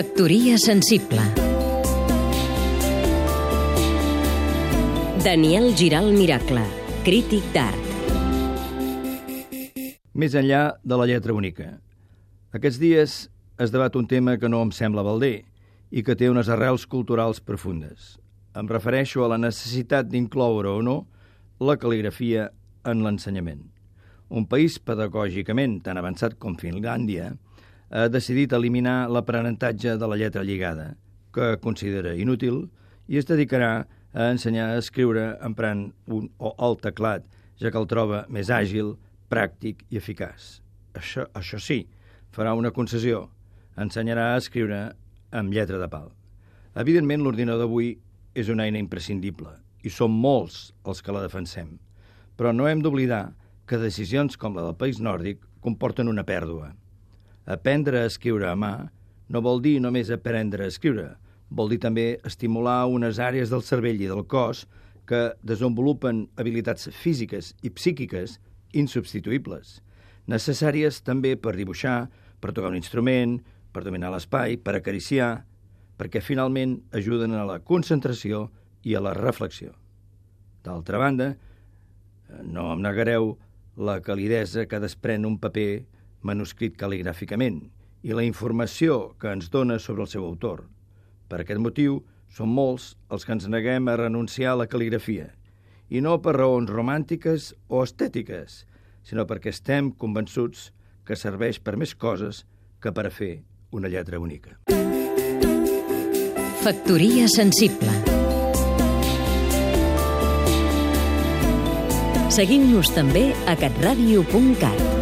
Factoria sensible Daniel Giral Miracle, crític d'art Més enllà de la lletra única. Aquests dies es debat un tema que no em sembla balder i que té unes arrels culturals profundes. Em refereixo a la necessitat d'incloure o no la cal·ligrafia en l'ensenyament. Un país pedagògicament tan avançat com Finlàndia ha decidit eliminar l'aprenentatge de la lletra lligada, que considera inútil, i es dedicarà a ensenyar a escriure emprant un o el teclat, ja que el troba més àgil, pràctic i eficaç. Això, això sí, farà una concessió. Ensenyarà a escriure amb lletra de pal. Evidentment, l'ordinador d'avui és una eina imprescindible i som molts els que la defensem. Però no hem d'oblidar que decisions com la del país nòrdic comporten una pèrdua. Aprendre a escriure a mà no vol dir només aprendre a escriure, vol dir també estimular unes àrees del cervell i del cos que desenvolupen habilitats físiques i psíquiques insubstituïbles, necessàries també per dibuixar, per tocar un instrument, per dominar l'espai, per acariciar, perquè finalment ajuden a la concentració i a la reflexió. D'altra banda, no em negareu la calidesa que desprèn un paper manuscrit cal·ligràficament i la informació que ens dona sobre el seu autor. Per aquest motiu, som molts els que ens neguem a renunciar a la cal·ligrafia, i no per raons romàntiques o estètiques, sinó perquè estem convençuts que serveix per més coses que per a fer una lletra única. Factoria sensible Seguim-nos també a catradio.cat